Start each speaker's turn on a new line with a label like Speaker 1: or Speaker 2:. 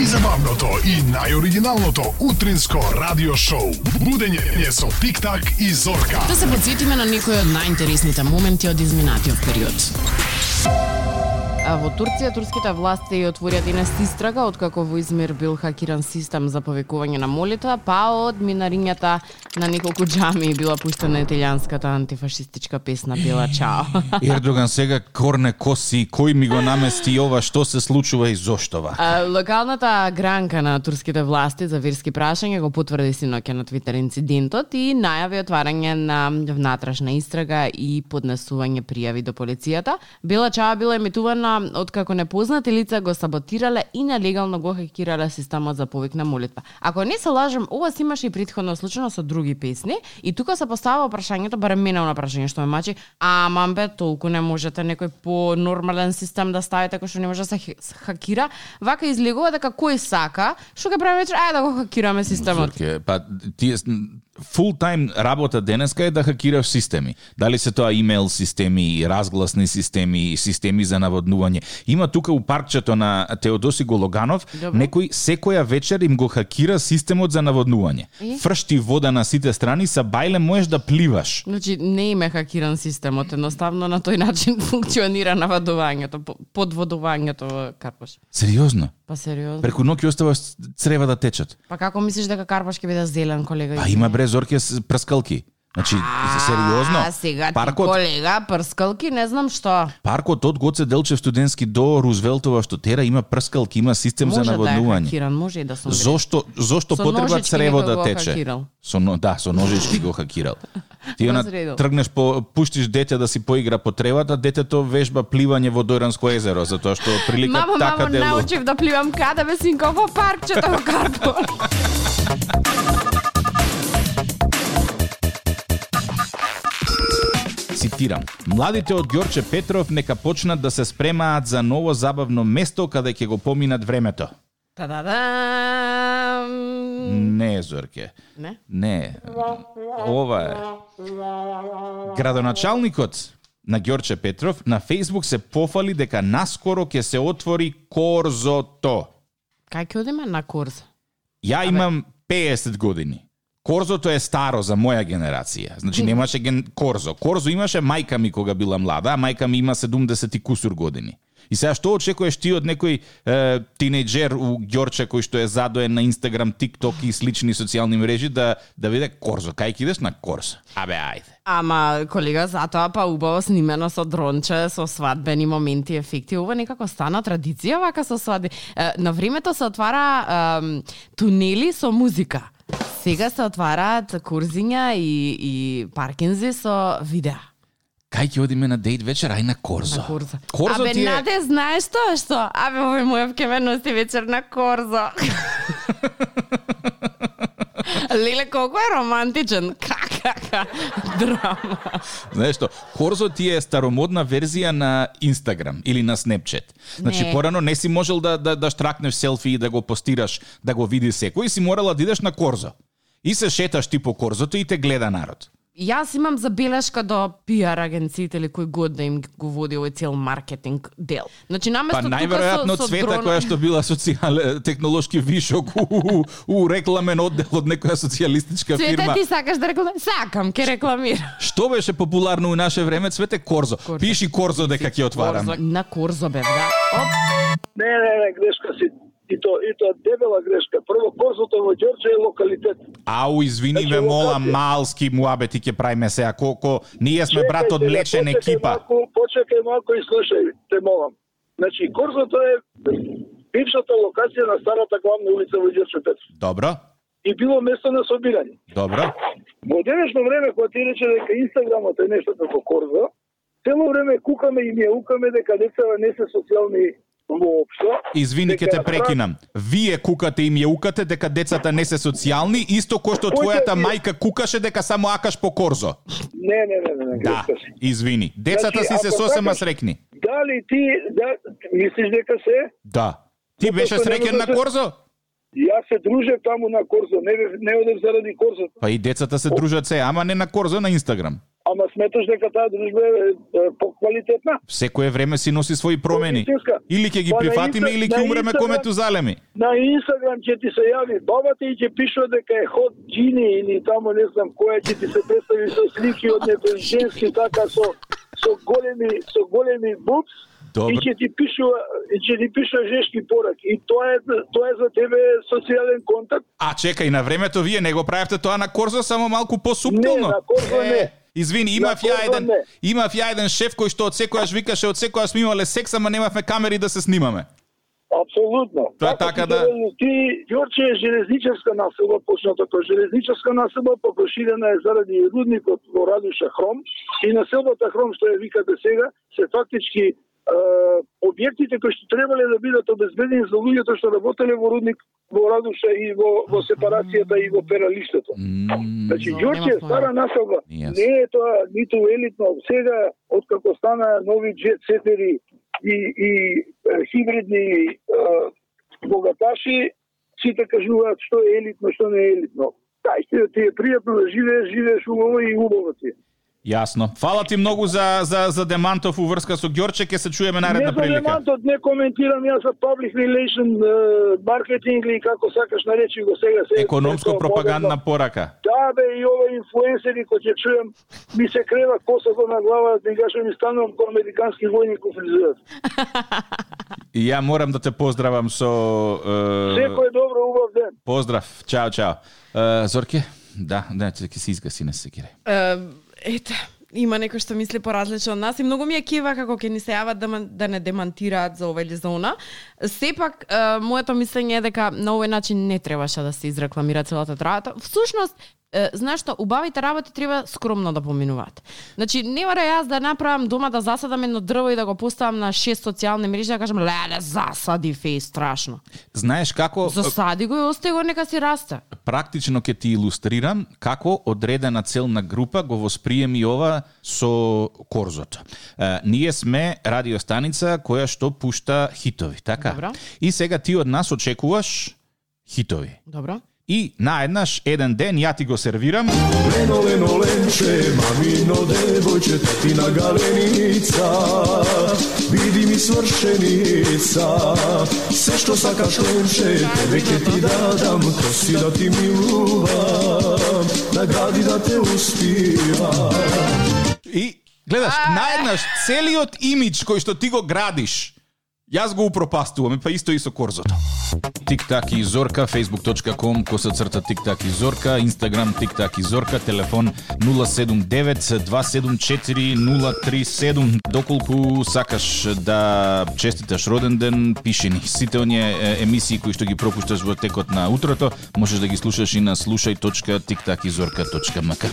Speaker 1: Најзабавното и најоригиналното утринско радио шоу. Будење со Тик-так и Зорка.
Speaker 2: Да се подсетиме на некои од најинтересните моменти од изминатиот период. А во Турција турските власти отворија денес истрага откако во Измир бил хакиран систем за повикување на молитва, па од минарињата на неколку џами била пуштена италијанската антифашистичка песна Бела Чао.
Speaker 3: Ердоган сега корне коси, кој ми го намести ова, што се случува и зоштова?
Speaker 2: А, локалната гранка на турските власти за верски прашања го потврди синоќа на Твитер инцидентот и најави отварање на внатрешна истрага и поднесување пријави до полицијата. Бела Чао била емитувана откако непознати лица го саботирале и нелегално го хакирале системот за повик на молитва. Ако не се лажам, ова си имаше и предходно случајно со други песни и тука се поставува прашањето, барем мене на прашање што ме мачи, а мамбе, толку не можете некој по нормален систем да ставите кој што не може да се хакира, вака излегува дека кој сака, што ќе правиме вечер, ајде да го хакираме системот.
Speaker 3: Зорке, па ти фул тајм работа денеска е да хакираш системи. Дали се тоа имейл системи, разгласни системи, системи за наводнување. Има тука у паркчето на Теодоси Гологанов,
Speaker 2: Добро.
Speaker 3: некој секоја вечер им го хакира системот за наводнување.
Speaker 2: И?
Speaker 3: Фршти вода на сите страни, са бајле можеш да пливаш.
Speaker 2: Значи, не име хакиран системот, едноставно на тој начин функционира наводувањето, по- подводувањето во Карпош.
Speaker 3: Сериозно?
Speaker 2: Па сериозно.
Speaker 3: Преку ноќ оставаш црева да течат.
Speaker 2: Па како мислиш дека Карпош ќе биде зелен, колега?
Speaker 3: Па има бре зорке прскалки. Значи, сериозно.
Speaker 2: А, сега ти
Speaker 3: паркот,
Speaker 2: колега, прскалки, не знам што.
Speaker 3: паркот од Гоце Делчев студентски до Рузвелтова што тера има прскалки, има систем за
Speaker 2: Може да е
Speaker 3: наводнување.
Speaker 2: хакиран, може и да сум.
Speaker 3: Зошто зошто
Speaker 2: Со
Speaker 3: потреба црево да тече?
Speaker 2: хакирал.
Speaker 3: Со но, да, со ножички го хакирал. Ти она тргнеш по пуштиш дете да си поигра по тревата, детето вежба пливање во Дојранско езеро затоа што прилика
Speaker 2: Мамо,
Speaker 3: така
Speaker 2: мамо,
Speaker 3: делува.
Speaker 2: научив да пливам каде бе синко во паркчето во Карпош.
Speaker 3: Цитирам. Младите од Ѓорче Петров нека почнат да се спремаат за ново забавно место каде ќе го поминат времето.
Speaker 2: Та-да-дам.
Speaker 3: Не, Зорке.
Speaker 2: Не?
Speaker 3: Не. Ова е. Градоначалникот на Ѓорче Петров на Фейсбук се пофали дека наскоро ќе се отвори Корзото.
Speaker 2: Кај ќе одиме на Корза?
Speaker 3: Ја имам 50 години. Корзото е старо за моја генерација. Значи немаше ген... Корзо. Корзо имаше мајка ми кога била млада, а мајка ми има 70 и кусур години. И сега што очекуваш ти од некој е, тинејџер у Ѓорче кој што е задоен на Инстаграм, ТикТок и слични социјални мрежи да да виде Корзо. Кај ќе идеш на Корзо? Абе ајде.
Speaker 2: Ама, колега, затоа па убаво снимено со дронче, со свадбени моменти, ефекти. Ова некако стана традиција вака со свадби. Е, На времето се отвара ем, тунели со музика. Сега се отвараат курзиња и, и паркинзи со видеа.
Speaker 3: Кај ќе одиме на дејт вечер, ај на Корзо.
Speaker 2: На Корзо.
Speaker 3: Корзо
Speaker 2: Абе,
Speaker 3: ти е...
Speaker 2: Наде, знаеш тоа што? Абе, овој мојов ке ме носи вечер на Корзо. Леле, колко е романтичен. Какака драма.
Speaker 3: Знаеш што, Корзо ти е старомодна верзија на Инстаграм или на Снепчат. Значи
Speaker 2: Не.
Speaker 3: порано не си можел да да да штракнеш селфи и да го постираш, да го види секој, си морала да идеш на Корзо. И се шеташ ти по Корзото и те гледа народ.
Speaker 2: Јас имам забелешка до пиар агенциите или кој год да им го води овој цел маркетинг дел. Значи
Speaker 3: Па
Speaker 2: наместо тука
Speaker 3: најверојатно
Speaker 2: со, со
Speaker 3: цвета
Speaker 2: дрон...
Speaker 3: која што била социјал технолошки вишок у, у, у рекламен оддел од некоја социјалистичка
Speaker 2: Цвете
Speaker 3: фирма.
Speaker 2: ти сакаш да рекламираш? Сакам, ке рекламира.
Speaker 3: Што беше популарно у наше време? Цвете Корзо.
Speaker 2: Корзо.
Speaker 3: Пиши Корзо дека ќе отварам.
Speaker 2: Корзо, на Корзо бев, да. Оп,
Speaker 4: Не, не, не, грешка си. И то, и то дебела грешка. Прво, Корзото во Ѓорче е локалитет.
Speaker 3: Ау, извини
Speaker 4: Значи,
Speaker 3: ве мола, малски муабети ќе правиме сега. Колко ние сме брат од
Speaker 4: Чекајте,
Speaker 3: млечен екипа.
Speaker 4: Малку, почекај малку и слушај, те молам. Значи, Корзото е бившата локација на старата главна улица во Ѓорче Петров.
Speaker 3: Добро,
Speaker 4: И било место на собирање.
Speaker 3: добро.
Speaker 4: Во денешно време, кога ти рече дека Инстаграмот е нешто како Корзо, цело време кукаме и мјаукаме дека децата не се социјални воопшто.
Speaker 3: Извини,
Speaker 4: дека
Speaker 3: те прекинам. Вие кукате и мјаукате дека децата не се социјални, исто кој што твојата мајка кукаше дека само акаш по корзо.
Speaker 4: Не, не, не, не, не
Speaker 3: Да, извини. Децата
Speaker 4: Значи,
Speaker 3: си се сосема срекни.
Speaker 4: Дали ти да, мислиш дека се?
Speaker 3: Да. Ти беше среќен на
Speaker 4: да се-
Speaker 3: корзо?
Speaker 4: Јас се дружев таму на Корзо, не, не одев заради Корзото.
Speaker 3: Па и децата се дружат се, ама не на корзо, на Инстаграм.
Speaker 4: Ама сметаш дека таа дружба е, е поквалитетна.
Speaker 3: Секое време си носи своји промени. Или ќе ги
Speaker 4: Па
Speaker 3: прифатиме или ќе умреме ко
Speaker 4: Инстаграм-
Speaker 3: Метузалеми.
Speaker 4: На Инстаграм ќе ти се јави бабата и ќе пишува дека е ход джини или тамо не знам која ќе ти се представи со слики од некој женски така со со големи со големи букс
Speaker 3: Добро.
Speaker 4: и ќе ти пишува и ќе ти пишува жешки пораки и тоа е тоа е за тебе социјален контакт.
Speaker 3: А чекај, на времето вие не го правевте тоа на Корзо, само малку
Speaker 4: Не,
Speaker 3: посуптилно.
Speaker 4: на Корзо не.
Speaker 3: Извини, имав ја еден, имав ја еден шеф кој што од секојаш викаше од секојаш сме имале секс, ама немавме камери да се снимаме.
Speaker 4: Апсолутно.
Speaker 3: Тоа така да-
Speaker 4: Ти, Ѓорче е железничарска населба, почната како железничарска населба, па проширена е заради рудникот во Радуша Хром и населбата Хром, што ја викате сега, се фактички објектите кои што требале да бидат обезбедени за луѓето што работеле во рудник во Радуша и во, во сепарацијата и во пералиштето. Значи,
Speaker 2: Но,
Speaker 4: Ѓорче е
Speaker 2: нема
Speaker 4: стара населба. Не е тоа ниту елитно. Сега, откако стана нови джет сетери и, и хибридни богаташи, сите кажуваат што е елитно, што не е елитно. Тај ти е пријатно да живееш, живееш убаво и убаво ти. е.
Speaker 3: Јасно. Фала ти многу за, за, за Демантов уврска со Ѓорче, ќе се чуеме наредна
Speaker 4: не за
Speaker 3: прилика.
Speaker 4: ремонтот не коментирам јас за public relation, маркетинг или како сакаш наречи го сега. се
Speaker 3: Економско-пропагандна порака.
Speaker 4: Да, бе, и ова инфлуенсери кои ќе чуем, ми се крева косата на глава, да кажам и станувам ко американски војник во фризерот.
Speaker 3: И ја морам да те поздравам со... Е,
Speaker 4: Секој добро, убав ден.
Speaker 3: Поздрав, чао, чао. Е, Зорке? Да, да, ќе се изгаси, не се секирай.
Speaker 2: Ете, има некој што мисли поразлично од нас и многу ми е кива како ќе ни се јават да, да не демантираат за ова или за она. Сепак, е, моето мислење е дека на овој начин не требаше да се изрекламира целата трајата. Всушност, е, знаеш што, убавите работи треба скромно да поминуваат. Значи, не мора јас да направам дома да засадам едно дрво и да го поставам на шест социјални мрежи да кажам, леле, засади феј, страшно.
Speaker 3: Знаеш како
Speaker 2: Засади го и остави го нека си расте.
Speaker 3: практично ќе ти илустрирам како одредена целна група го восприеми ова со Корзото. Е, ние сме радиостаница која што пушта хитови, така?
Speaker 2: Добро.
Speaker 3: И сега ти од нас очекуваш хитови.
Speaker 2: Добро?
Speaker 3: И наеднаш еден ден ја ти го сервирам.
Speaker 5: Leno, leno, lenče, mamino devojče, tatina galenica Vidi mi svršenica, sve što sakaš lenče, tebe će ti da dam, to si da ti miluvam, nagradi da te uspivam.
Speaker 3: И гледаш, наеднаш целиот имидж кој што ти го градиш, јас го упропастувам, па исто и со Корзото. Тиктак и Зорка, facebook.com, коса црта Тиктак и Зорка, Instagram Тиктак и Зорка, телефон 079-274-037. Доколку сакаш да честиташ роден ден, пиши ни. Сите оние емисии кои што ги пропушташ во текот на утрото, можеш да ги слушаш и на слушај.тиктакизорка.мк.